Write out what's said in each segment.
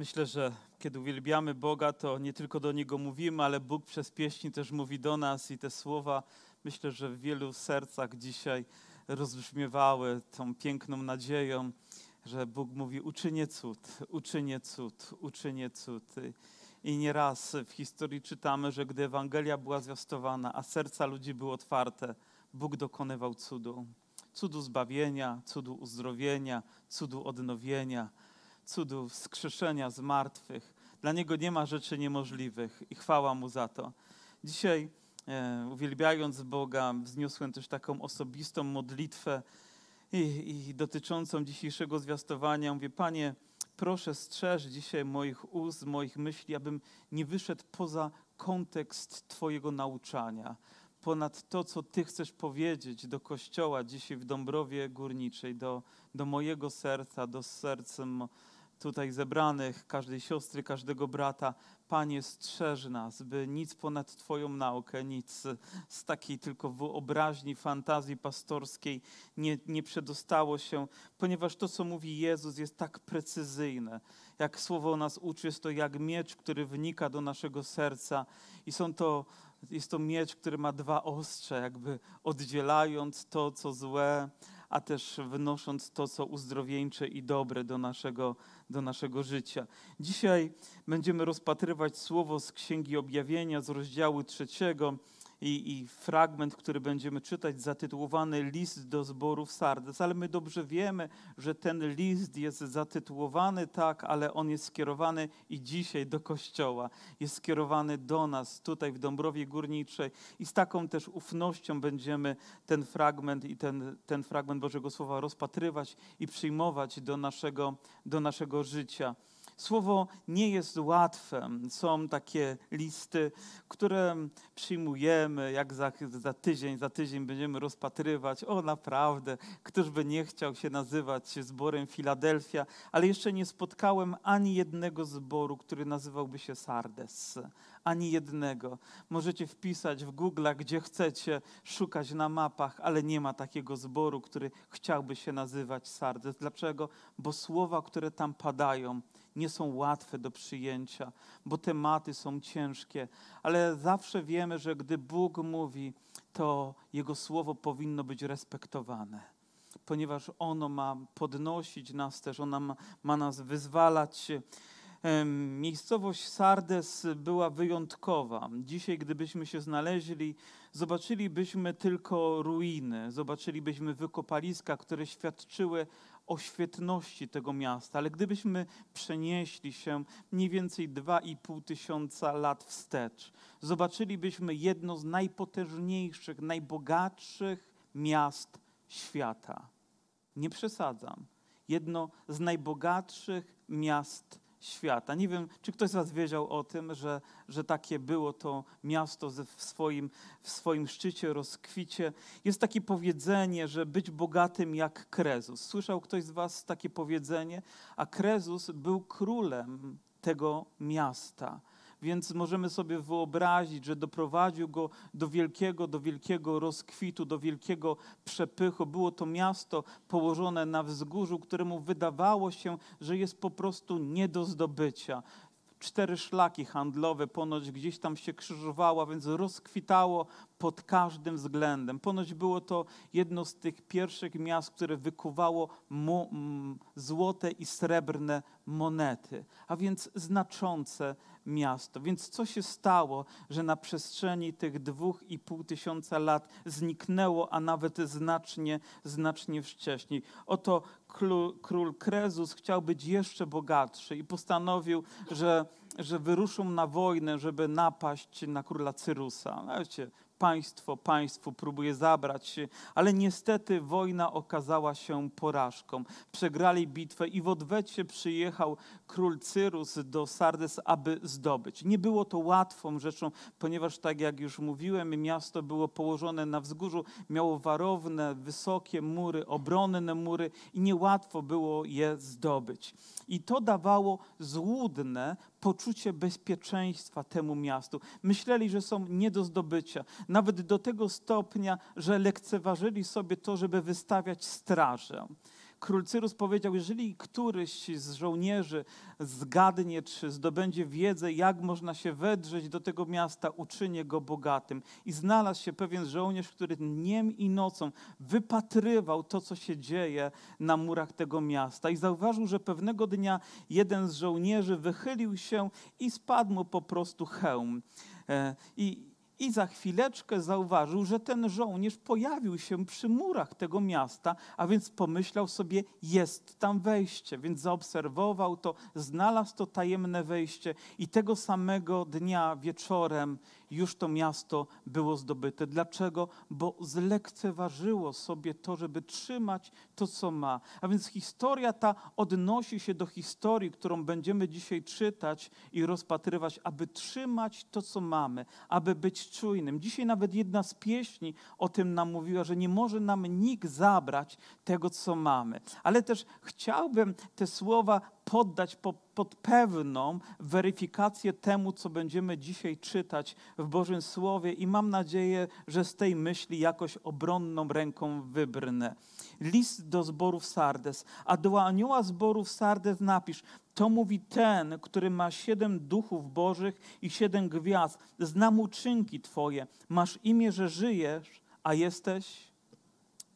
Myślę, że kiedy uwielbiamy Boga, to nie tylko do Niego mówimy, ale Bóg przez pieśni też mówi do nas i te słowa myślę, że w wielu sercach dzisiaj rozbrzmiewały tą piękną nadzieją, że Bóg mówi uczynię cud, uczynię cud, uczynię cud. I nieraz w historii czytamy, że gdy Ewangelia była zwiastowana, a serca ludzi były otwarte, Bóg dokonywał cudu. Cudu zbawienia, cudu uzdrowienia, cudu odnowienia cudu wskrzeszenia z martwych. Dla Niego nie ma rzeczy niemożliwych i chwała Mu za to. Dzisiaj, e, uwielbiając Boga, wzniosłem też taką osobistą modlitwę i, i dotyczącą dzisiejszego zwiastowania. Mówię, Panie, proszę strzeż dzisiaj moich ust, moich myśli, abym nie wyszedł poza kontekst Twojego nauczania, ponad to, co Ty chcesz powiedzieć do Kościoła dzisiaj w Dąbrowie Górniczej, do, do mojego serca, do serca tutaj zebranych, każdej siostry, każdego brata. Panie, strzeż nas, by nic ponad Twoją naukę, nic z takiej tylko wyobraźni, fantazji pastorskiej nie, nie przedostało się, ponieważ to, co mówi Jezus, jest tak precyzyjne. Jak słowo nas uczy, jest to jak miecz, który wnika do naszego serca i są to jest to miecz, który ma dwa ostrze, jakby oddzielając to, co złe, a też wynosząc to, co uzdrowieńcze i dobre do naszego, do naszego życia. Dzisiaj będziemy rozpatrywać słowo z Księgi Objawienia, z rozdziału trzeciego i, i, fragment, który będziemy czytać, zatytułowany List do zborów Sardes. Ale my dobrze wiemy, że ten list jest zatytułowany tak, ale on jest skierowany i dzisiaj do Kościoła. Jest skierowany do nas tutaj w Dąbrowie Górniczej i z taką też ufnością będziemy ten fragment i ten, ten fragment Bożego Słowa rozpatrywać i przyjmować do naszego, do naszego życia. Słowo nie jest łatwe. Są takie listy, które przyjmujemy, jak za, za tydzień, za tydzień będziemy rozpatrywać. O, naprawdę, któż by nie chciał się nazywać zborem Filadelfia, ale jeszcze nie spotkałem ani jednego zboru, który nazywałby się Sardes. Ani jednego. Możecie wpisać w Google, gdzie chcecie, szukać na mapach, ale nie ma takiego zboru, który chciałby się nazywać Sardes. Dlaczego? Bo słowa, które tam padają, nie są łatwe do przyjęcia, bo tematy są ciężkie, ale zawsze wiemy, że gdy Bóg mówi, to Jego słowo powinno być respektowane, ponieważ ono ma podnosić nas też, ono ma, nas wyzwalać. Miejscowość Sardes była wyjątkowa. Dzisiaj, gdybyśmy się znaleźli, zobaczylibyśmy tylko ruiny, zobaczylibyśmy wykopaliska, które świadczyły o świetności tego miasta, ale gdybyśmy przenieśli się mniej więcej 2,5 tysiąca lat wstecz, zobaczylibyśmy jedno z najpotężniejszych, najbogatszych miast świata. Nie przesadzam. Jedno z najbogatszych miast świata. Nie wiem, czy ktoś z Was wiedział o tym, że, że takie było to miasto w swoim, w swoim szczycie, rozkwicie. Jest takie powiedzenie, że być bogatym jak Krezus. Słyszał ktoś z Was takie powiedzenie? A Krezus był królem tego miasta więc możemy sobie wyobrazić, że doprowadził go do wielkiego, do wielkiego rozkwitu, do wielkiego przepychu. Było to miasto położone na wzgórzu, któremu wydawało się, że jest po prostu nie do zdobycia cztery szlaki handlowe ponoć gdzieś tam się krzyżowała, więc rozkwitało pod każdym względem. Ponoć było to jedno z tych pierwszych miast, które wykuwało złote i srebrne monety, a więc znaczące miasto. Więc co się stało, że na przestrzeni tych dwóch i pół tysiąca lat zniknęło, a nawet znacznie, znacznie wcześniej? Oto król, Krezus chciał być jeszcze bogatszy i postanowił, że, że wyruszą na wojnę, żeby napaść na króla Cyrusa. Wiecie, państwo państwu próbuje zabrać, ale niestety wojna okazała się porażką. Przegrali bitwę i w odwecie przyjechał król Cyrus do Sardes, aby zdobyć. Nie było to łatwą rzeczą, ponieważ tak jak już mówiłem, miasto było położone na wzgórzu, miało warowne, wysokie mury, obronne mury i niełatwo było je zdobyć. I to dawało złudne poczucie bezpieczeństwa temu miastu. Myśleli, że są nie do zdobycia. Nawet do tego stopnia, że lekceważyli sobie to, żeby wystawiać strażę. król Cyrus powiedział, jeżeli któryś z żołnierzy zgadnie, czy zdobędzie wiedzę, jak można się wedrzeć do tego miasta, uczynię go bogatym. I znalazł się pewien żołnierz, który dniem i nocą wypatrywał to, co się dzieje na murach tego miasta. I zauważył, że pewnego dnia jeden z żołnierzy wychylił się i spadł mu po prostu hełm. E, I, i za chwileczkę zauważył, że ten żołnierz pojawił się przy murach tego miasta, a więc pomyślał sobie, jest tam wejście. Więc zaobserwował to, znalazł to tajemne wejście i tego samego dnia wieczorem już to miasto było zdobyte. Dlaczego? Bo zlekceważyło sobie to, żeby trzymać to, co ma. A więc historia ta odnosi się do historii, którą będziemy dzisiaj czytać i rozpatrywać, aby trzymać to, co mamy, aby być czujnym. Dzisiaj nawet jedna z pieśni o tym nam mówiła, że nie może nam nikt zabrać tego, co mamy. Ale też chciałbym te słowa poddać po, pod pewną weryfikację temu, co będziemy dzisiaj czytać w Bożym Słowie i mam nadzieję, że z tej myśli jakoś obronną ręką wybrnę. List do zborów Sardes, a do anioła zborów Sardes napisz, to mówi ten, który ma siedem duchów bożych i siedem gwiazd. Znam uczynki Twoje. Masz imię, że żyjesz, a jesteś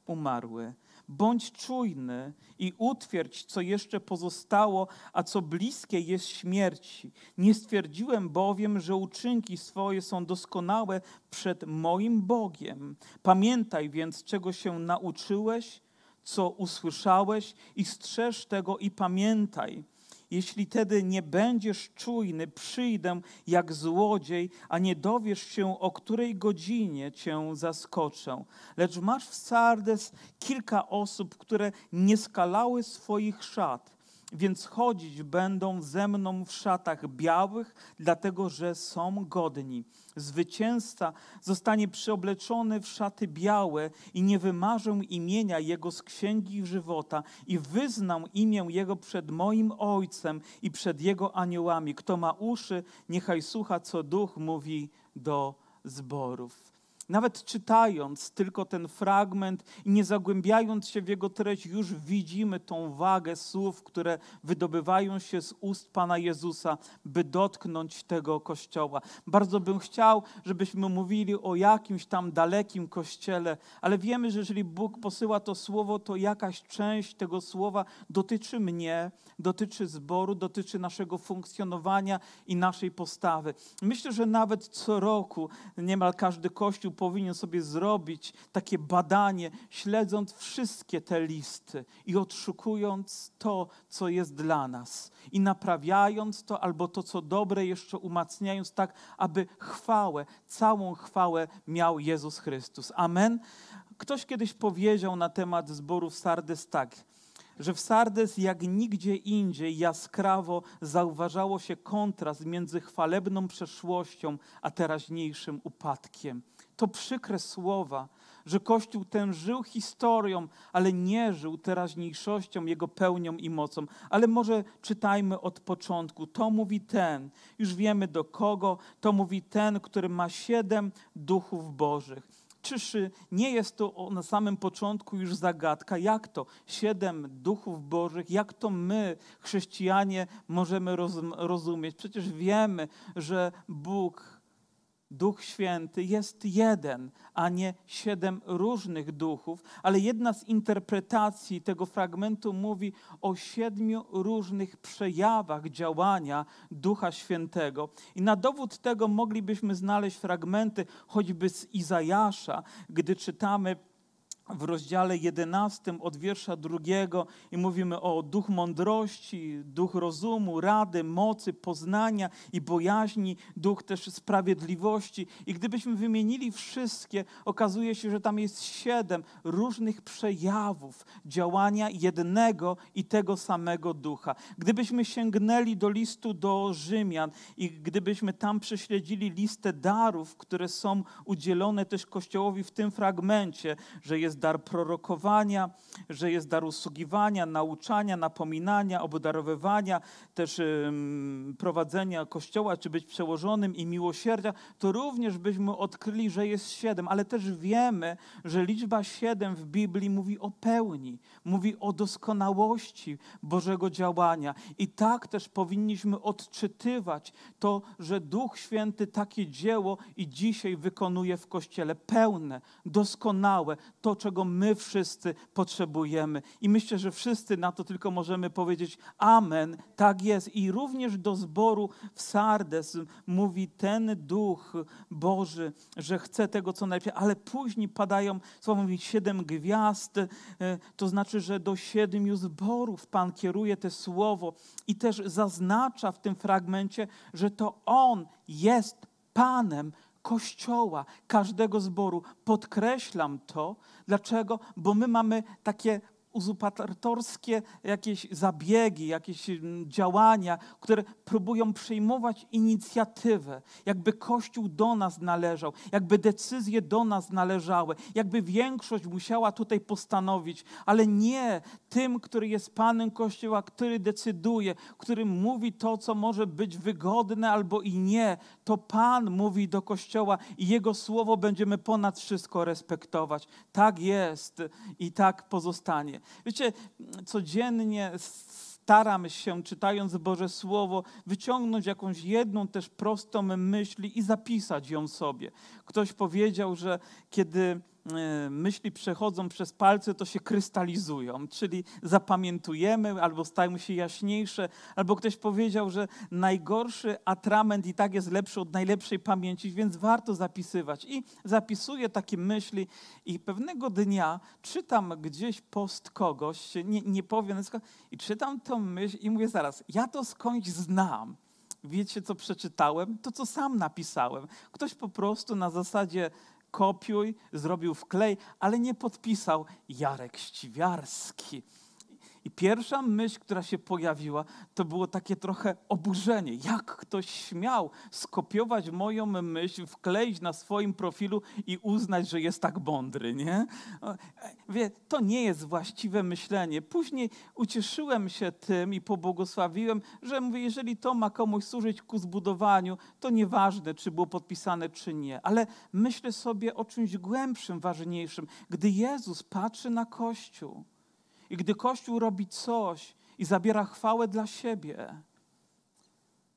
umarły. Bądź czujny i utwierdź, co jeszcze pozostało, a co bliskie jest śmierci. Nie stwierdziłem bowiem, że uczynki swoje są doskonałe przed moim Bogiem. Pamiętaj więc, czego się nauczyłeś, co usłyszałeś, i strzeż tego i pamiętaj jeśli tedy nie będziesz czujny, przyjdę jak złodziej, a nie dowiesz się, o której godzinie cię zaskoczę. Lecz masz w Sardes kilka osób, które nie skalały swoich szat więc chodzić będą ze mną w szatach białych, dlatego że są godni. Zwycięzca zostanie przyobleczony w szaty białe i nie wymarzę imienia Jego z księgi żywota i wyznam imię Jego przed moim Ojcem i przed Jego aniołami. Kto ma uszy, niechaj słucha, co Duch mówi do zborów. Nawet czytając tylko ten fragment i nie zagłębiając się w jego treść, już widzimy tą wagę słów, które wydobywają się z ust Pana Jezusa, by dotknąć tego kościoła. Bardzo bym chciał, żebyśmy mówili o jakimś tam dalekim kościele, ale wiemy, że jeżeli Bóg posyła to słowo, to jakaś część tego słowa dotyczy mnie, dotyczy zboru, dotyczy naszego funkcjonowania i naszej postawy. Myślę, że nawet co roku niemal każdy kościół powinien sobie zrobić takie badanie, śledząc wszystkie te listy i odszukując to, co jest dla nas i naprawiając to albo to, co dobre, jeszcze umacniając tak, aby chwałę, całą chwałę miał Jezus Chrystus. Amen. Ktoś kiedyś powiedział na temat zborów Sardes tak, że w Sardes jak nigdzie indziej jaskrawo zauważało się kontrast między chwalebną przeszłością a teraźniejszym upadkiem. To przykre słowa, że Kościół ten żył historią, ale nie żył teraźniejszością, jego pełnią i mocą. Ale może czytajmy od początku. To mówi ten, już wiemy do kogo, to mówi ten, który ma siedem duchów bożych. Czyż nie jest to na samym początku już zagadka, jak to siedem duchów bożych, jak to my, chrześcijanie, możemy rozumieć? Przecież wiemy, że Bóg Duch Święty jest jeden, a nie siedem różnych duchów, ale jedna z interpretacji tego fragmentu mówi o siedmiu różnych przejawach działania Ducha Świętego. I na dowód tego moglibyśmy znaleźć fragmenty choćby z Izajasza, gdy czytamy w rozdziale 11 od wiersza drugiego i mówimy o duch mądrości, duch rozumu, rady, mocy, poznania i bojaźni, duch też sprawiedliwości. I gdybyśmy wymienili wszystkie, okazuje się, że tam jest siedem różnych przejawów działania jednego i tego samego ducha. Gdybyśmy sięgnęli do listu do Rzymian i gdybyśmy tam prześledzili listę darów, które są udzielone też Kościołowi w tym fragmencie, że jest jest dar prorokowania, że jest dar usługiwania, nauczania, napominania, obdarowywania, też prowadzenia kościoła, czy być przełożonym i miłosierdzia, to również byśmy odkryli, że jest siedem, ale też wiemy, że liczba siedem w Biblii mówi o pełni, mówi o doskonałości Bożego działania. I tak też powinniśmy odczytywać to, że Duch Święty takie dzieło i dzisiaj wykonuje w Kościele pełne, doskonałe, to czego my wszyscy potrzebujemy. I myślę, że wszyscy na to tylko możemy powiedzieć Amen, tak jest. I również do zboru w Sardes mówi ten Duch Boży, że chce tego co najlepiej, ale później padają słowa mówi siedem gwiazd, e, to znaczy, że do siedmiu zborów Pan kieruje te słowo i też zaznacza w tym fragmencie, że to On jest Panem Kościoła, każdego zboru. Podkreślam to. Dlaczego? Bo my mamy takie uzurpatorskie jakieś zabiegi, jakieś mm, działania, które próbują przejmować inicjatywę, jakby Kościół do nas należał, jakby decyzje do nas należały, jakby większość musiała tutaj postanowić, ale nie tym, który jest Panem Kościoła, który decyduje, który mówi to, co może być wygodne albo i nie. To Pan mówi do Kościoła i Jego słowo będziemy ponad wszystko respektować. Tak jest i tak pozostanie. Wiecie, codziennie staram się, czytając Boże Słowo, wyciągnąć jakąś jedną też prostą myśl i zapisać ją sobie. Ktoś powiedział, że kiedy myśli przechodzą przez palce, to się krystalizują, czyli zapamiętujemy albo stają się jaśniejsze, albo ktoś powiedział, że najgorszy atrament i tak jest lepszy od najlepszej pamięci, więc warto zapisywać. I zapisuję takie myśli i pewnego dnia czytam gdzieś post kogoś, nie, nie powiem, i czytam tą myśl i mówię zaraz, ja to skądś znam. Wiecie, co przeczytałem? To, co sam napisałem. Ktoś po prostu na zasadzie kopiuj, zrobił wklej, ale nie podpisał Jarek Ściwiarski. I pierwsza myśl, która się pojawiła, to było takie trochę oburzenie. Jak ktoś śmiał skopiować moją myśl, wkleić na swoim profilu i uznać, że jest tak mądry, nie? Wie, to nie jest właściwe myślenie. Później ucieszyłem się tym i pobłogosławiłem, że mówię, jeżeli to ma komuś służyć ku zbudowaniu, to nieważne, czy było podpisane, czy nie. Ale myślę sobie o czymś głębszym, ważniejszym. Gdy Jezus patrzy na Kościół, i gdy Kościół robi coś i zabiera chwałę dla siebie,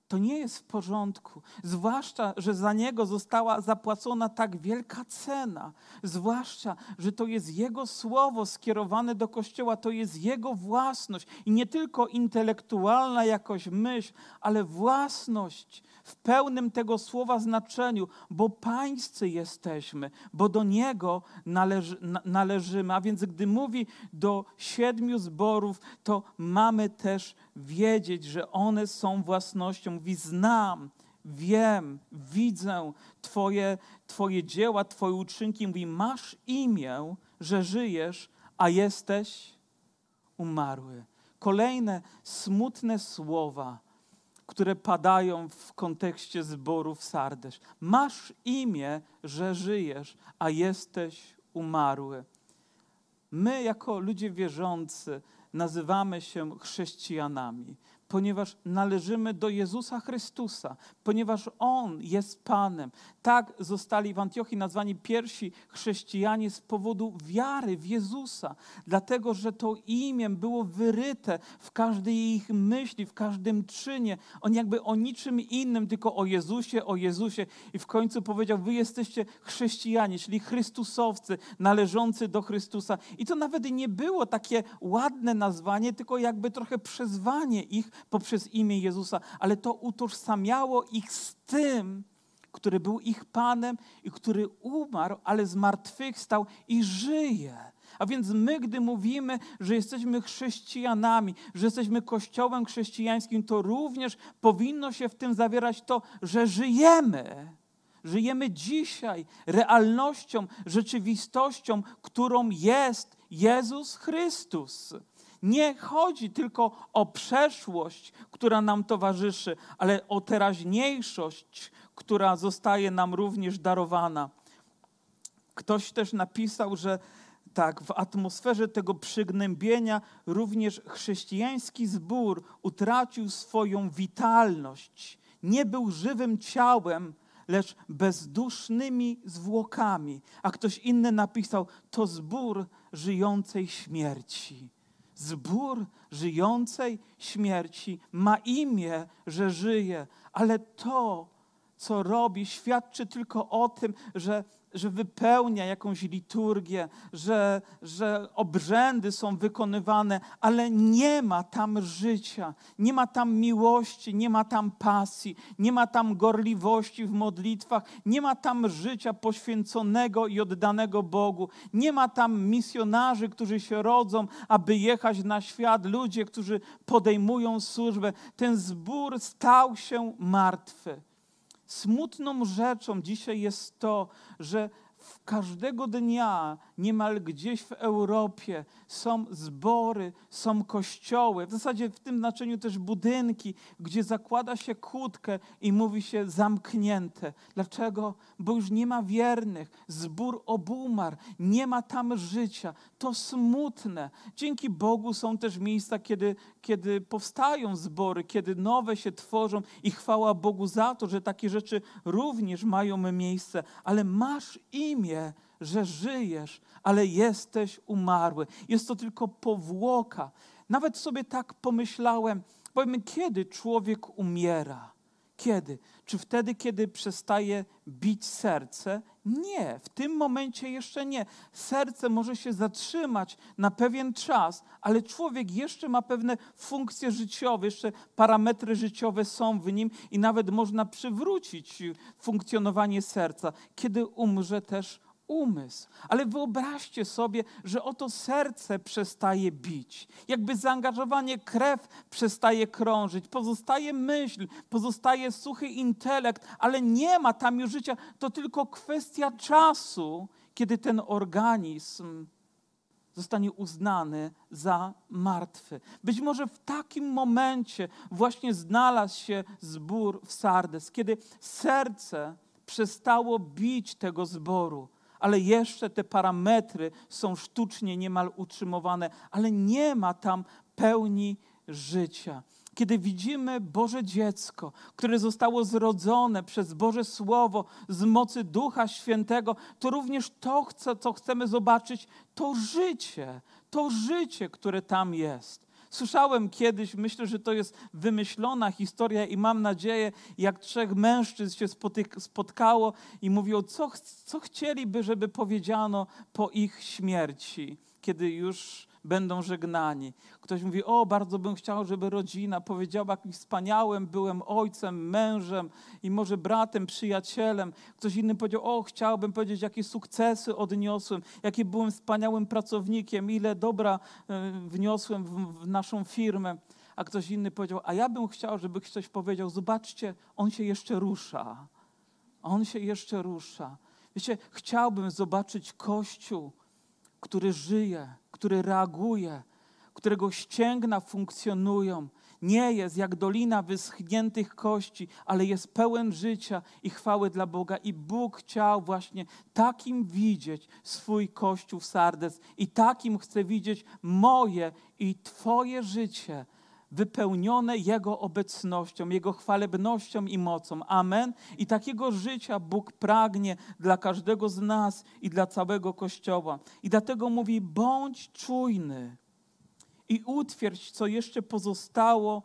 to nie jest w porządku. Zwłaszcza, że za niego została zapłacona tak wielka cena. Zwłaszcza, że to jest jego słowo skierowane do kościoła, to jest jego własność. I nie tylko intelektualna jakoś myśl, ale własność w pełnym tego słowa znaczeniu, bo pańscy jesteśmy, bo do niego należy, należymy. A więc gdy mówi do siedmiu zborów, to mamy też wiedzieć, że one są własnością. Mówi, znam, wiem, widzę Twoje, twoje dzieła, Twoje uczynki. Mówi, masz imię, że żyjesz, a jesteś umarły. Kolejne smutne słowa, które padają w kontekście zborów Sardesz. Masz imię, że żyjesz, a jesteś umarły. My, jako ludzie wierzący, nazywamy się chrześcijanami ponieważ należymy do Jezusa Chrystusa, ponieważ On jest Panem. Tak zostali w Antiochii nazwani pierwsi chrześcijanie z powodu wiary w Jezusa, dlatego że to imię było wyryte w każdej ich myśli, w każdym czynie. On jakby o niczym innym, tylko o Jezusie, o Jezusie. I w końcu powiedział: Wy jesteście chrześcijanie, czyli Chrystusowcy, należący do Chrystusa. I to nawet nie było takie ładne nazwanie, tylko jakby trochę przezwanie ich poprzez imię Jezusa, ale to utożsamiało ich z tym, który był ich Panem i który umarł, ale zmartwychwstał i żyje. A więc my, gdy mówimy, że jesteśmy chrześcijanami, że jesteśmy kościołem chrześcijańskim, to również powinno się w tym zawierać to, że żyjemy. Żyjemy dzisiaj realnością, rzeczywistością, którą jest Jezus Chrystus. Nie chodzi tylko o przeszłość, która nam towarzyszy, ale o teraźniejszość, która zostaje nam również darowana. Ktoś też napisał, że tak, w atmosferze tego przygnębienia również chrześcijański zbór utracił swoją witalność. Nie był żywym ciałem, lecz bezdusznymi zwłokami. A ktoś inny napisał: To zbór żyjącej śmierci. Zbór żyjącej śmierci ma imię, że żyje, ale to, co robi, świadczy tylko o tym, że że wypełnia jakąś liturgię, że, że obrzędy są wykonywane, ale nie ma tam życia, nie ma tam miłości, nie ma tam pasji, nie ma tam gorliwości w modlitwach, nie ma tam życia poświęconego i oddanego Bogu, nie ma tam misjonarzy, którzy się rodzą, aby jechać na świat, ludzie, którzy podejmują służbę. Ten zbór stał się martwy. Smutną rzeczą dzisiaj jest to, że każdego dnia niemal gdzieś w Europie są zbory, są kościoły, w zasadzie w tym znaczeniu też budynki, gdzie zakłada się kłódkę i mówi się zamknięte. Dlaczego? Bo już nie ma wiernych, zbór obumarł, nie ma tam życia. To smutne. Dzięki Bogu są też miejsca, kiedy, kiedy powstają zbory, kiedy nowe się tworzą i chwała Bogu za to, że takie rzeczy również mają miejsce, ale masz imię, że żyjesz, ale jesteś umarły. Jest to tylko powłoka. Nawet sobie tak pomyślałem, powiem, kiedy człowiek umiera? Kiedy? Czy wtedy, kiedy przestaje bić serce? Nie, w tym momencie jeszcze nie. Serce może się zatrzymać na pewien czas, ale człowiek jeszcze ma pewne funkcje życiowe, jeszcze parametry życiowe są w nim i nawet można przywrócić funkcjonowanie serca. Kiedy umrze też umysł. Ale wyobraźcie sobie, że oto serce przestaje bić. Jakby zaangażowanie krew przestaje krążyć. Pozostaje myśl, pozostaje suchy intelekt, ale nie ma tam już życia. To tylko kwestia czasu, kiedy ten organizm zostanie uznany za martwy. Być może w takim momencie właśnie znalazł się zbór w Sardes, kiedy serce przestało bić tego zboru ale jeszcze te parametry są sztucznie niemal utrzymywane, ale nie ma tam pełni życia. Kiedy widzimy Boże dziecko, które zostało zrodzone przez Boże Słowo z mocy Ducha Świętego, to również to, co chcemy zobaczyć, to życie, to życie, które tam jest. Słyszałem kiedyś, myślę, że to jest wymyślona historia i mam nadzieję, jak trzech mężczyzn się spotkało i mówią, co, co chcieliby, żeby powiedziano po ich śmierci, kiedy już będą żegnani. Ktoś mówi, o, bardzo bym chciał, żeby rodzina powiedziała, jak wspaniałym byłem ojcem, mężem i może bratem, przyjacielem. Ktoś inny powiedział, o, chciałbym powiedzieć, jakie sukcesy odniosłem, jakie byłem wspaniałym pracownikiem, ile dobra e, wniosłem w naszą firmę. A ktoś inny powiedział, a ja bym chciał, żeby ktoś powiedział, zobaczcie, on się jeszcze rusza. On się jeszcze rusza. Wiecie, chciałbym zobaczyć Kościół, który żyje, który reaguje, którego ścięgna funkcjonują. Nie jest jak dolina wyschniętych kości, ale jest pełen życia i chwały dla Boga. I Bóg chciał właśnie takim widzieć swój Kościół w Sardes i takim chce widzieć moje i Twoje życie wypełnione Jego obecnością, Jego chwalebnością i mocą. Amen. I takiego życia Bóg pragnie dla każdego z nas i dla całego Kościoła. I dlatego mówi: bądź czujny i utwierdź, co jeszcze pozostało,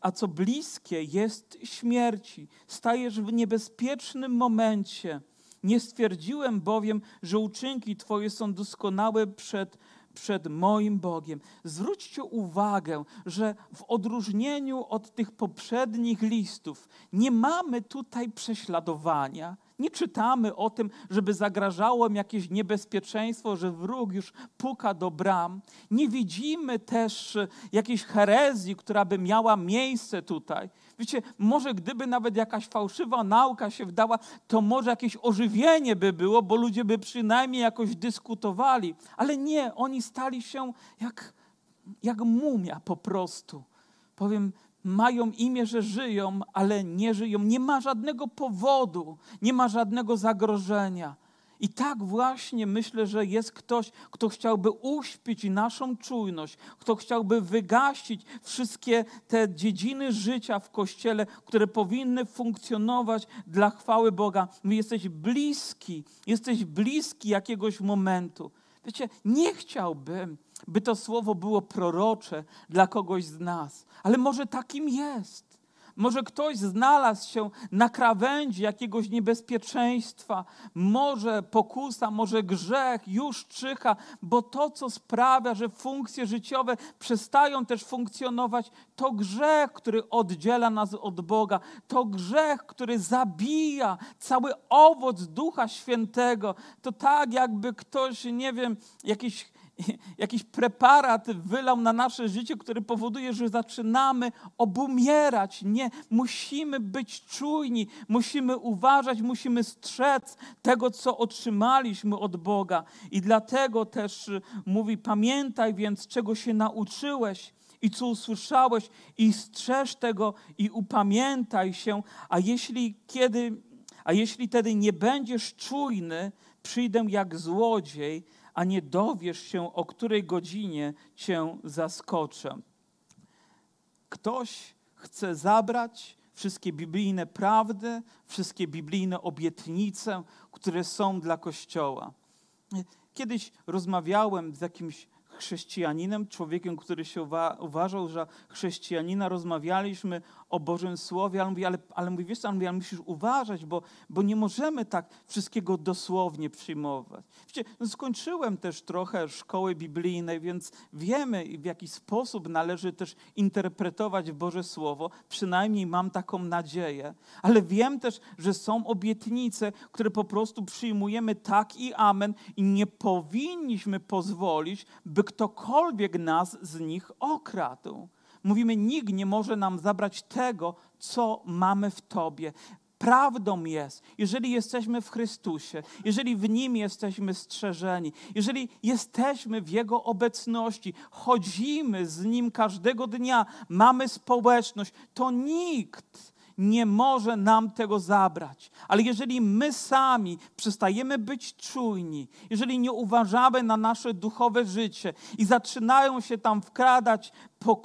a co bliskie jest śmierci. Stajesz w niebezpiecznym momencie. Nie stwierdziłem bowiem, że uczynki Twoje są doskonałe przed przed moim Bogiem. Zwróćcie uwagę, że w odróżnieniu od tych poprzednich listów nie mamy tutaj prześladowania. Nie czytamy o tym, żeby zagrażało im jakieś niebezpieczeństwo, że wróg już puka do bram. Nie widzimy też jakiejś herezji, która by miała miejsce tutaj. Wiecie, może gdyby nawet jakaś fałszywa nauka się wdała, to może jakieś ożywienie by było, bo ludzie by przynajmniej jakoś dyskutowali. Ale nie, oni stali się jak, jak mumia po prostu. Powiem, mają imię, że żyją, ale nie żyją. Nie ma żadnego powodu, nie ma żadnego zagrożenia. I tak właśnie myślę, że jest ktoś, kto chciałby uśpić naszą czujność, kto chciałby wygasić wszystkie te dziedziny życia w Kościele, które powinny funkcjonować dla chwały Boga. My jesteś bliski, jesteś bliski jakiegoś momentu. Wiecie, nie chciałbym, by to słowo było prorocze dla kogoś z nas, ale może takim jest. Może ktoś znalazł się na krawędzi jakiegoś niebezpieczeństwa, może pokusa, może grzech już czyha, bo to, co sprawia, że funkcje życiowe przestają też funkcjonować, to grzech, który oddziela nas od Boga, to grzech, który zabija cały owoc Ducha Świętego. To tak, jakby ktoś, nie wiem, jakiś jakiś preparat wylał na nasze życie, który powoduje, że zaczynamy obumierać. Nie, musimy być czujni, musimy uważać, musimy strzec tego, co otrzymaliśmy od Boga. I dlatego też mówi: Pamiętaj więc, czego się nauczyłeś i co usłyszałeś, i strzeż tego i upamiętaj się. A jeśli kiedy, a jeśli tedy nie będziesz czujny, przyjdę jak złodziej a nie dowiesz się, o której godzinie cię zaskoczę. Ktoś chce zabrać wszystkie biblijne prawdy, wszystkie biblijne obietnice, które są dla Kościoła. Kiedyś rozmawiałem z jakimś chrześcijaninem, człowiekiem, który się uwa uważał, że chrześcijanina, rozmawialiśmy o Bożym Słowie, ale mówi, ale, ale mówi, wiesz co, ale musisz uważać, bo, bo nie możemy tak wszystkiego dosłownie przyjmować. Wiecie, no skończyłem też trochę szkoły biblijnej, więc wiemy, w jaki sposób należy też interpretować Boże Słowo, przynajmniej mam taką nadzieję, ale wiem też, że są obietnice, które po prostu przyjmujemy tak i amen i nie powinniśmy pozwolić, by ktokolwiek nas z nich okradł. Mówimy, nikt nie może nam zabrać tego, co mamy w Tobie. Prawdą jest, jeżeli jesteśmy w Chrystusie, jeżeli w Nim jesteśmy strzeżeni, jeżeli jesteśmy w Jego obecności, chodzimy z Nim każdego dnia, mamy społeczność, to nikt nie może nam tego zabrać. Ale jeżeli my sami przestajemy być czujni, jeżeli nie uważamy na nasze duchowe życie i zaczynają się tam wkradać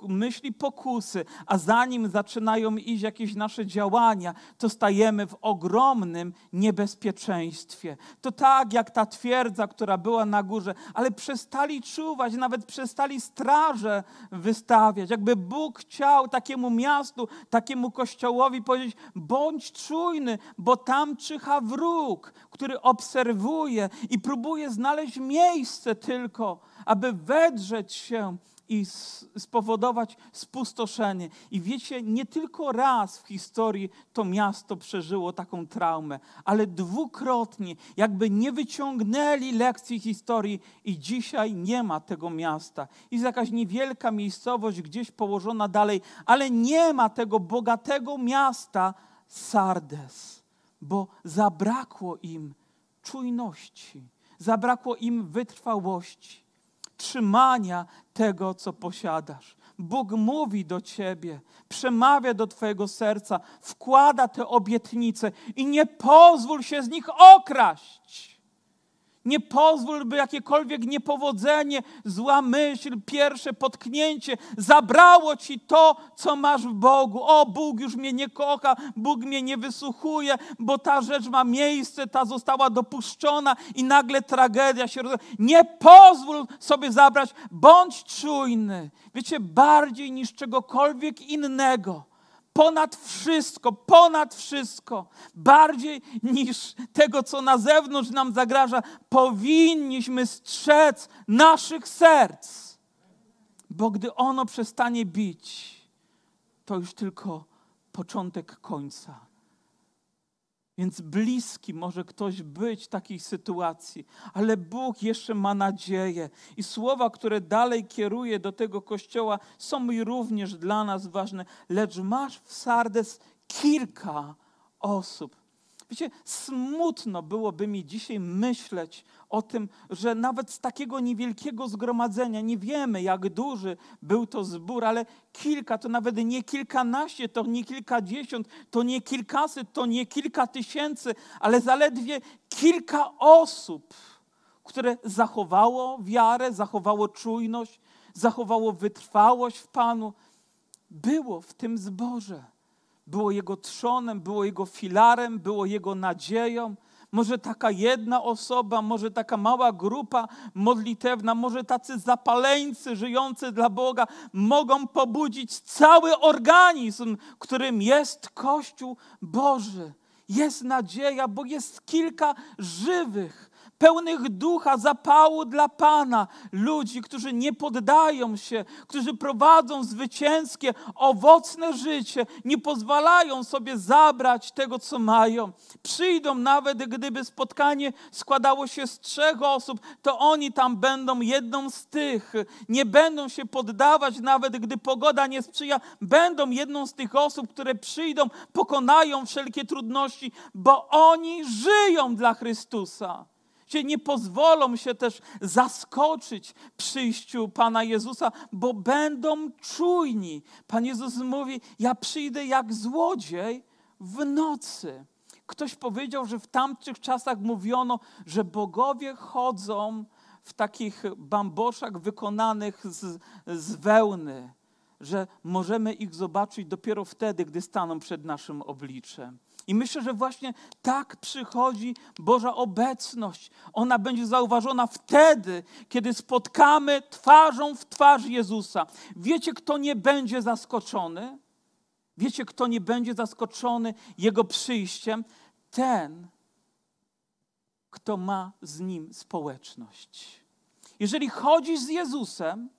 myśli pokusy, a zanim zaczynają iść jakieś nasze działania, to stajemy w ogromnym niebezpieczeństwie. To tak jak ta twierdza, która była na górze, ale przestali czuwać, nawet przestali straże wystawiać. Jakby Bóg chciał takiemu miastu, takiemu kościołowi powiedzieć: bądź czujny, bo tam czyha wróg, który obserwuje i próbuje znaleźć miejsce tylko, aby wedrzeć się i spowodować spustoszenie. I wiecie, nie tylko raz w historii to miasto przeżyło taką traumę, ale dwukrotnie, jakby nie wyciągnęli lekcji historii i dzisiaj nie ma tego miasta. Jest jakaś niewielka miejscowość gdzieś położona dalej, ale nie ma tego bogatego miasta Sardes, bo zabrakło im czujności, zabrakło im wytrwałości trzymania tego, co posiadasz. Bóg mówi do ciebie, przemawia do twojego serca, wkłada te obietnice i nie pozwól się z nich okraść. Nie pozwól, by jakiekolwiek niepowodzenie, zła myśl, pierwsze potknięcie zabrało ci to, co masz w Bogu. O, Bóg już mnie nie kocha, Bóg mnie nie wysłuchuje, bo ta rzecz ma miejsce, ta została dopuszczona i nagle tragedia się rozwiązała. Nie pozwól sobie zabrać, bądź czujny. Wiecie, bardziej niż czegokolwiek innego ponad wszystko, ponad wszystko, bardziej niż tego, co na zewnątrz nam zagraża, powinniśmy strzec naszych serc. Bo gdy ono przestanie bić, to już tylko początek końca. Więc bliski może ktoś być takiej sytuacji, ale Bóg jeszcze ma nadzieję. I słowa, które dalej kieruje do tego kościoła, są mi również dla nas ważne. Lecz masz w Sardes kilka osób. Wiecie, smutno byłoby mi dzisiaj myśleć o tym, że nawet z takiego niewielkiego zgromadzenia, nie wiemy jak duży był to zbór, ale kilka, to nawet nie kilkanaście, to nie kilkadziesiąt, to nie kilkaset, to nie kilka tysięcy, ale zaledwie kilka osób, które zachowało wiarę, zachowało czujność, zachowało wytrwałość w Panu, było w tym zborze. Było jego trzonem, było jego filarem, było jego nadzieją. Może taka jedna osoba, może taka mała grupa modlitewna, może tacy zapaleńcy żyjący dla Boga mogą pobudzić cały organizm, którym jest Kościół Boży. Jest nadzieja, bo jest kilka żywych, pełnych ducha, zapału dla Pana, ludzi, którzy nie poddają się, którzy prowadzą zwycięskie, owocne życie, nie pozwalają sobie zabrać tego, co mają. Przyjdą nawet, gdyby spotkanie składało się z trzech osób, to oni tam będą jedną z tych. Nie będą się poddawać, nawet gdy pogoda nie sprzyja, będą jedną z tych osób, które przyjdą, pokonają wszelkie trudności, bo oni żyją dla Chrystusa się nie pozwolą się też zaskoczyć przyjściu Pana Jezusa, bo będą czujni. Pan Jezus mówi: Ja przyjdę jak złodziej w nocy. Ktoś powiedział, że w tamtych czasach mówiono, że bogowie chodzą w takich bamboszach wykonanych z, z wełny, że możemy ich zobaczyć dopiero wtedy, gdy staną przed naszym obliczem. I myślę, że właśnie tak przychodzi Boża obecność. Ona będzie zauważona wtedy, kiedy spotkamy twarzą w twarz Jezusa. Wiecie, kto nie będzie zaskoczony? Wiecie, kto nie będzie zaskoczony Jego przyjściem? Ten, kto ma z Nim społeczność. Jeżeli chodzisz z Jezusem,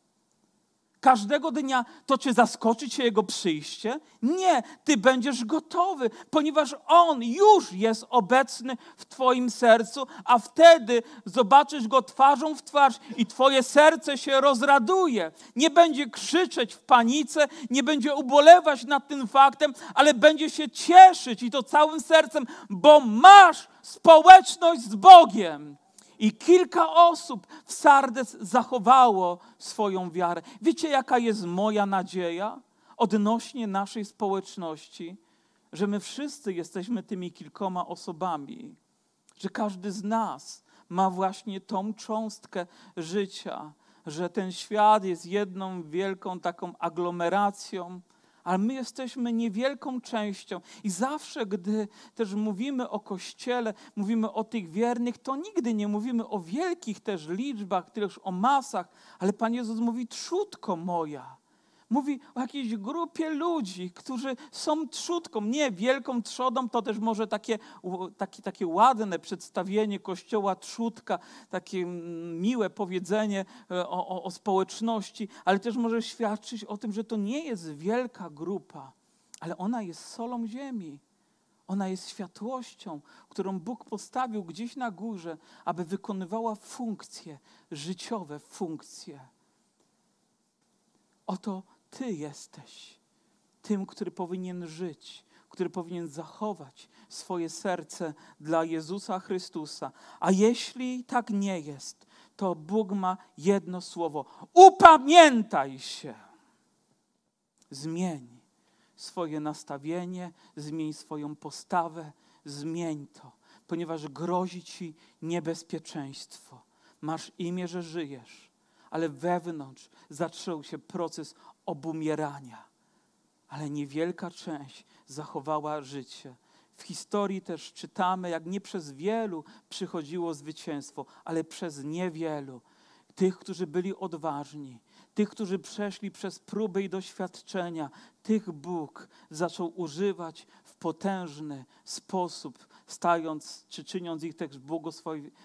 każdego dnia, to czy zaskoczy cię Jego przyjście? Nie, ty będziesz gotowy, ponieważ On już jest obecny w Twoim sercu, a wtedy zobaczysz Go twarzą w twarz i Twoje serce się rozraduje. Nie będzie krzyczeć w panice, nie będzie ubolewać nad tym faktem, ale będzie się cieszyć i to całym sercem, bo masz społeczność z Bogiem. I kilka osób w Sardes zachowało swoją wiarę. Wiecie, jaka jest moja nadzieja odnośnie naszej społeczności? Że my wszyscy jesteśmy tymi kilkoma osobami, że każdy z nas ma właśnie tą cząstkę życia, że ten świat jest jedną wielką taką aglomeracją ale my jesteśmy niewielką częścią. I zawsze, gdy też mówimy o Kościele, mówimy o tych wiernych, to nigdy nie mówimy o wielkich też liczbach, też o masach, ale Pan Jezus mówi, trzutko moja. Mówi o jakiejś grupie ludzi, którzy są trzutką, nie wielką trzodą, to też może takie, takie, takie ładne przedstawienie kościoła trzutka, takie miłe powiedzenie e, o, o, o społeczności, ale też może świadczyć o tym, że to nie jest wielka grupa, ale ona jest solą ziemi. Ona jest światłością, którą Bóg postawił gdzieś na górze, aby wykonywała funkcje, życiowe funkcje. Oto ty jesteś tym, który powinien żyć, który powinien zachować swoje serce dla Jezusa Chrystusa. A jeśli tak nie jest, to Bóg ma jedno słowo: upamiętaj się. Zmień swoje nastawienie, zmień swoją postawę, zmień to, ponieważ grozi ci niebezpieczeństwo. Masz imię, że żyjesz, ale wewnątrz zaczął się proces obumierania, ale niewielka część zachowała życie. W historii też czytamy, jak nie przez wielu przychodziło zwycięstwo, ale przez niewielu. Tych, którzy byli odważni, tych, którzy przeszli przez próby i doświadczenia, tych Bóg zaczął używać w potężny sposób, stając czy czyniąc ich też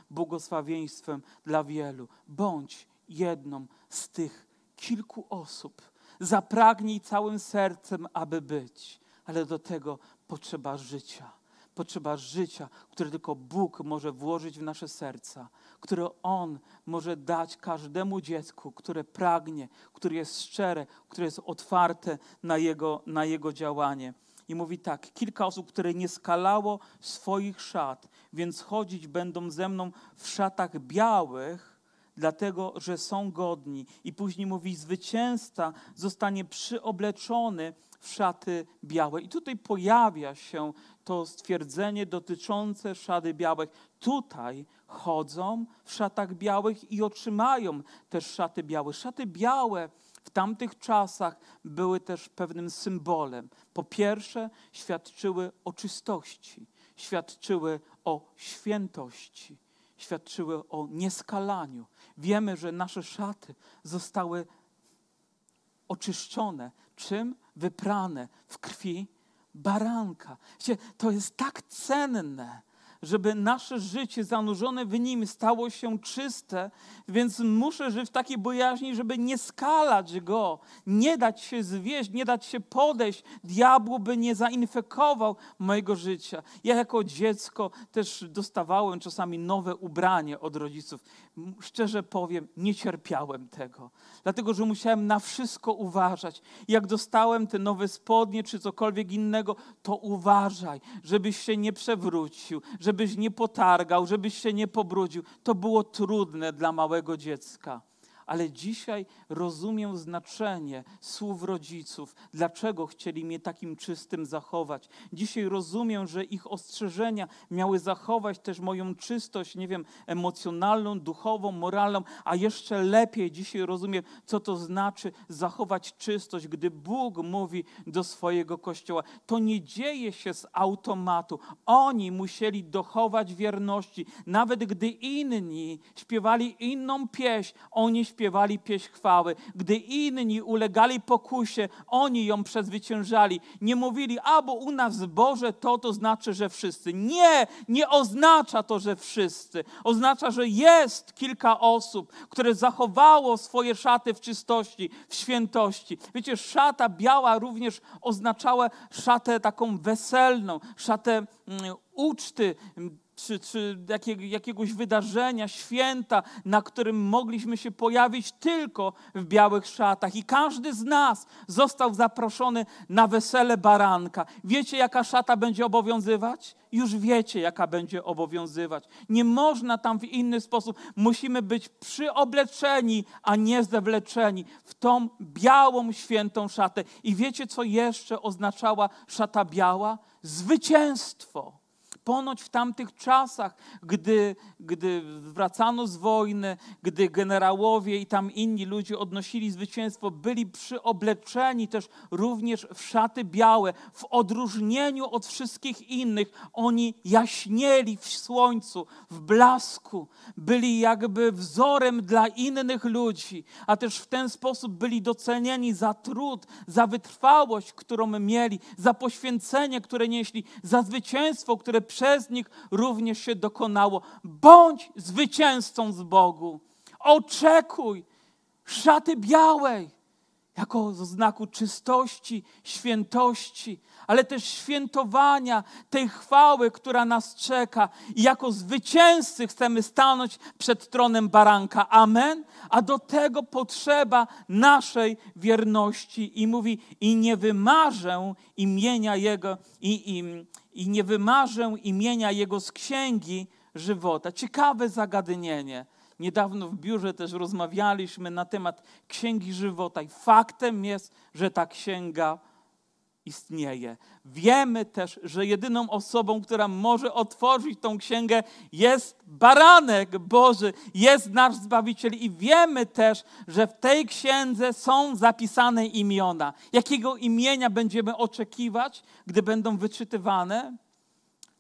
błogosławieństwem dla wielu. Bądź jedną z tych kilku osób, Zapragnij całym sercem, aby być, ale do tego potrzeba życia. Potrzeba życia, które tylko Bóg może włożyć w nasze serca, które On może dać każdemu dziecku, które pragnie, które jest szczere, które jest otwarte na Jego, na jego działanie. I mówi tak, kilka osób, które nie skalało swoich szat, więc chodzić będą ze mną w szatach białych, dlatego że są godni. I później mówi, zwycięzca zostanie przyobleczony w szaty białe. I tutaj pojawia się to stwierdzenie dotyczące szaty białych. Tutaj chodzą w szatach białych i otrzymają też szaty białe. Szaty białe w tamtych czasach były też pewnym symbolem. Po pierwsze, świadczyły o czystości, świadczyły o świętości, świadczyły o nieskalaniu. Wiemy, że nasze szaty zostały oczyszczone. Czym? Wyprane w krwi baranka. To jest tak cenne żeby nasze życie zanurzone w Nim stało się czyste, więc muszę żyć w takiej bojaźni, żeby nie skalać Go, nie dać się zwieść, nie dać się podejść. Diabłu by nie zainfekował mojego życia. Ja jako dziecko też dostawałem czasami nowe ubranie od rodziców. Szczerze powiem, nie cierpiałem tego, dlatego że musiałem na wszystko uważać. Jak dostałem te nowe spodnie czy cokolwiek innego, to uważaj, żebyś się nie przewrócił, żeby żebyś nie potargał, żebyś się nie pobrudził. To było trudne dla małego dziecka ale dzisiaj rozumiem znaczenie słów rodziców, dlaczego chcieli mnie takim czystym zachować. Dzisiaj rozumiem, że ich ostrzeżenia miały zachować też moją czystość, nie wiem, emocjonalną, duchową, moralną, a jeszcze lepiej dzisiaj rozumiem, co to znaczy zachować czystość, gdy Bóg mówi do swojego kościoła. To nie dzieje się z automatu. Oni musieli dochować wierności, nawet gdy inni śpiewali inną pieśń, oni śpiewali pieśń chwały. Gdy inni ulegali pokusie, oni ją przezwyciężali. Nie mówili, a bo u nas Boże to, to znaczy, że wszyscy. Nie, nie oznacza to, że wszyscy. Oznacza, że jest kilka osób, które zachowało swoje szaty w czystości, w świętości. Wiecie, szata biała również oznaczała szatę taką weselną, szatę mm, uczty, czy, czy jakiego, jakiegoś wydarzenia, święta, na którym mogliśmy się pojawić tylko w białych szatach. I każdy z nas został zaproszony na wesele baranka. Wiecie, jaka szata będzie obowiązywać? Już wiecie, jaka będzie obowiązywać. Nie można tam w inny sposób. Musimy być przyobleczeni, a nie zewleczeni w tą białą, świętą szatę. I wiecie, co jeszcze oznaczała szata biała? Zwycięstwo Ponoć w tamtych czasach, gdy, gdy wracano z wojny, gdy generałowie i tam inni ludzie odnosili zwycięstwo, byli przyobleczeni też również w szaty białe. W odróżnieniu od wszystkich innych, oni jaśnieli w słońcu, w blasku, byli jakby wzorem dla innych ludzi, a też w ten sposób byli docenieni za trud, za wytrwałość, którą mieli, za poświęcenie, które nieśli, za zwycięstwo, które przez nich również się dokonało. Bądź zwycięzcą z Bogu. Oczekuj szaty białej jako znaku czystości, świętości, ale też świętowania tej chwały, która nas czeka. I jako zwycięzcy chcemy stanąć przed tronem baranka. Amen. A do tego potrzeba naszej wierności. I mówi, i nie wymarzę imienia Jego, i, i, i nie wymarzę imienia Jego z księgi żywota. Ciekawe zagadnienie. Niedawno w biurze też rozmawialiśmy na temat księgi żywota, i faktem jest, że ta księga istnieje. Wiemy też, że jedyną osobą, która może otworzyć tą księgę, jest baranek Boży, jest nasz Zbawiciel. I wiemy też, że w tej księdze są zapisane imiona. Jakiego imienia będziemy oczekiwać, gdy będą wyczytywane?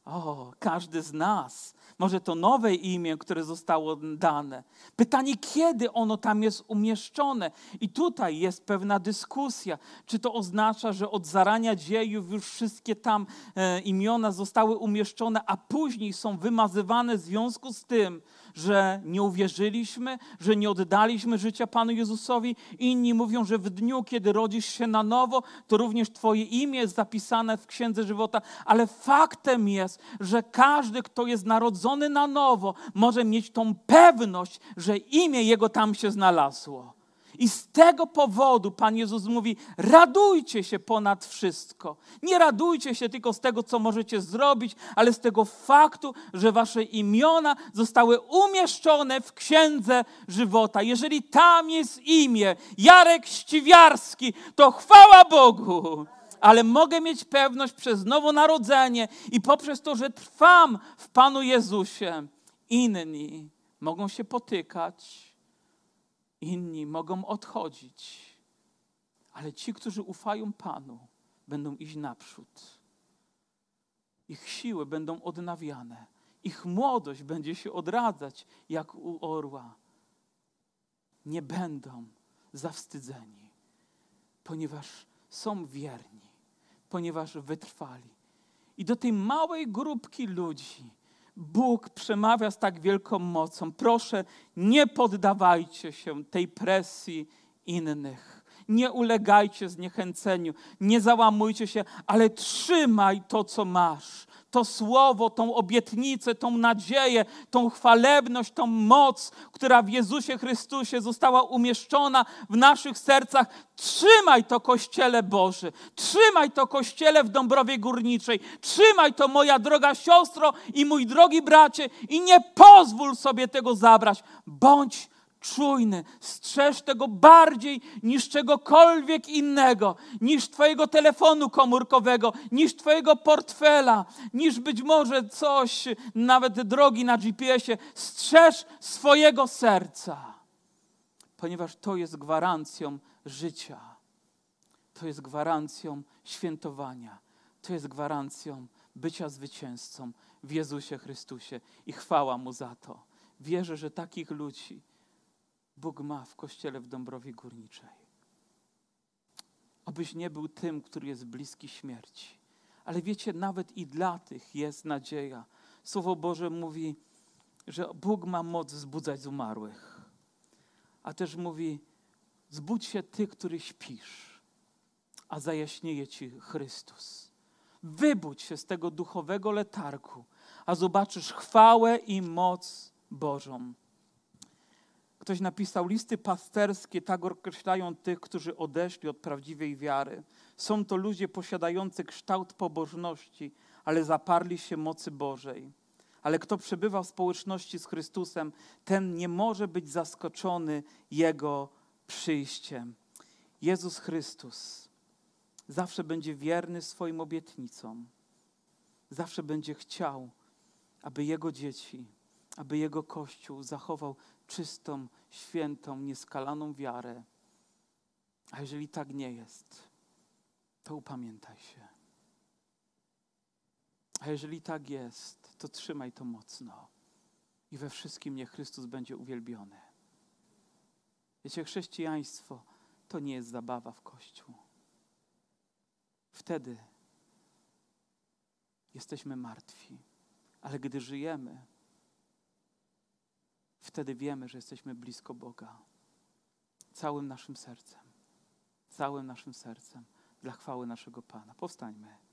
O, każdy z nas może to nowe imię, które zostało dane. Pytanie, kiedy ono tam jest umieszczone. I tutaj jest pewna dyskusja. Czy to oznacza, że od zarania dziejów już wszystkie tam e, imiona zostały umieszczone, a później są wymazywane w związku z tym, że nie uwierzyliśmy, że nie oddaliśmy życia Panu Jezusowi. Inni mówią, że w dniu, kiedy rodzisz się na nowo, to również Twoje imię jest zapisane w Księdze Żywota. Ale faktem jest, że każdy, kto jest narodzony na nowo, może mieć tą pewność, że imię Jego tam się znalazło. I z tego powodu Pan Jezus mówi: radujcie się ponad wszystko. Nie radujcie się tylko z tego, co możecie zrobić, ale z tego faktu, że wasze imiona zostały umieszczone w księdze żywota. Jeżeli tam jest imię Jarek Ściwiarski, to chwała Bogu. Ale mogę mieć pewność przez nowonarodzenie i poprzez to, że trwam w Panu Jezusie, inni mogą się potykać Inni mogą odchodzić, ale ci, którzy ufają Panu, będą iść naprzód. Ich siły będą odnawiane, ich młodość będzie się odradzać jak u orła. Nie będą zawstydzeni, ponieważ są wierni, ponieważ wytrwali. I do tej małej grupki ludzi, Bóg przemawia z tak wielką mocą. Proszę, nie poddawajcie się tej presji innych. Nie ulegajcie zniechęceniu, nie załamujcie się, ale trzymaj to, co masz to słowo, tą obietnicę, tą nadzieję, tą chwalebność, tą moc, która w Jezusie Chrystusie została umieszczona w naszych sercach. Trzymaj to, Kościele Boży. Trzymaj to, Kościele w Dąbrowie Górniczej. Trzymaj to, moja droga siostro i mój drogi bracie, i nie pozwól sobie tego zabrać. Bądź czujny, strzeż tego bardziej niż czegokolwiek innego, niż Twojego telefonu komórkowego, niż Twojego portfela, niż być może coś, nawet drogi na GPS-ie. Strzeż swojego serca, ponieważ to jest gwarancją życia, to jest gwarancją świętowania, to jest gwarancją bycia zwycięzcą w Jezusie Chrystusie i chwała Mu za to. Wierzę, że takich ludzi Bóg ma w kościele w Dąbrowie Górniczej. Obyś nie był tym, który jest bliski śmierci. Ale wiecie, nawet i dla tych jest nadzieja. Słowo Boże mówi, że Bóg ma moc zbudzać z umarłych. A też mówi, zbudź się ty, który śpisz, a zajaśnieje ci Chrystus. Wybudź się z tego duchowego letargu, a zobaczysz chwałę i moc Bożą. Ktoś napisał, listy pasterskie tak określają tych, którzy odeszli od prawdziwej wiary. Są to ludzie posiadający kształt pobożności, ale zaparli się mocy Bożej. Ale kto przebywa w społeczności z Chrystusem, ten nie może być zaskoczony Jego przyjściem. Jezus Chrystus zawsze będzie wierny swoim obietnicom. Zawsze będzie chciał, aby Jego dzieci, aby Jego Kościół zachował czystą, świętą, nieskalaną wiarę. A jeżeli tak nie jest, to upamiętaj się. A jeżeli tak jest, to trzymaj to mocno i we wszystkim niech Chrystus będzie uwielbiony. Wiecie, chrześcijaństwo to nie jest zabawa w Kościół. Wtedy jesteśmy martwi, ale gdy żyjemy, wtedy wiemy, że jesteśmy blisko Boga. Całym naszym sercem. Całym naszym sercem dla chwały naszego Pana. Powstańmy.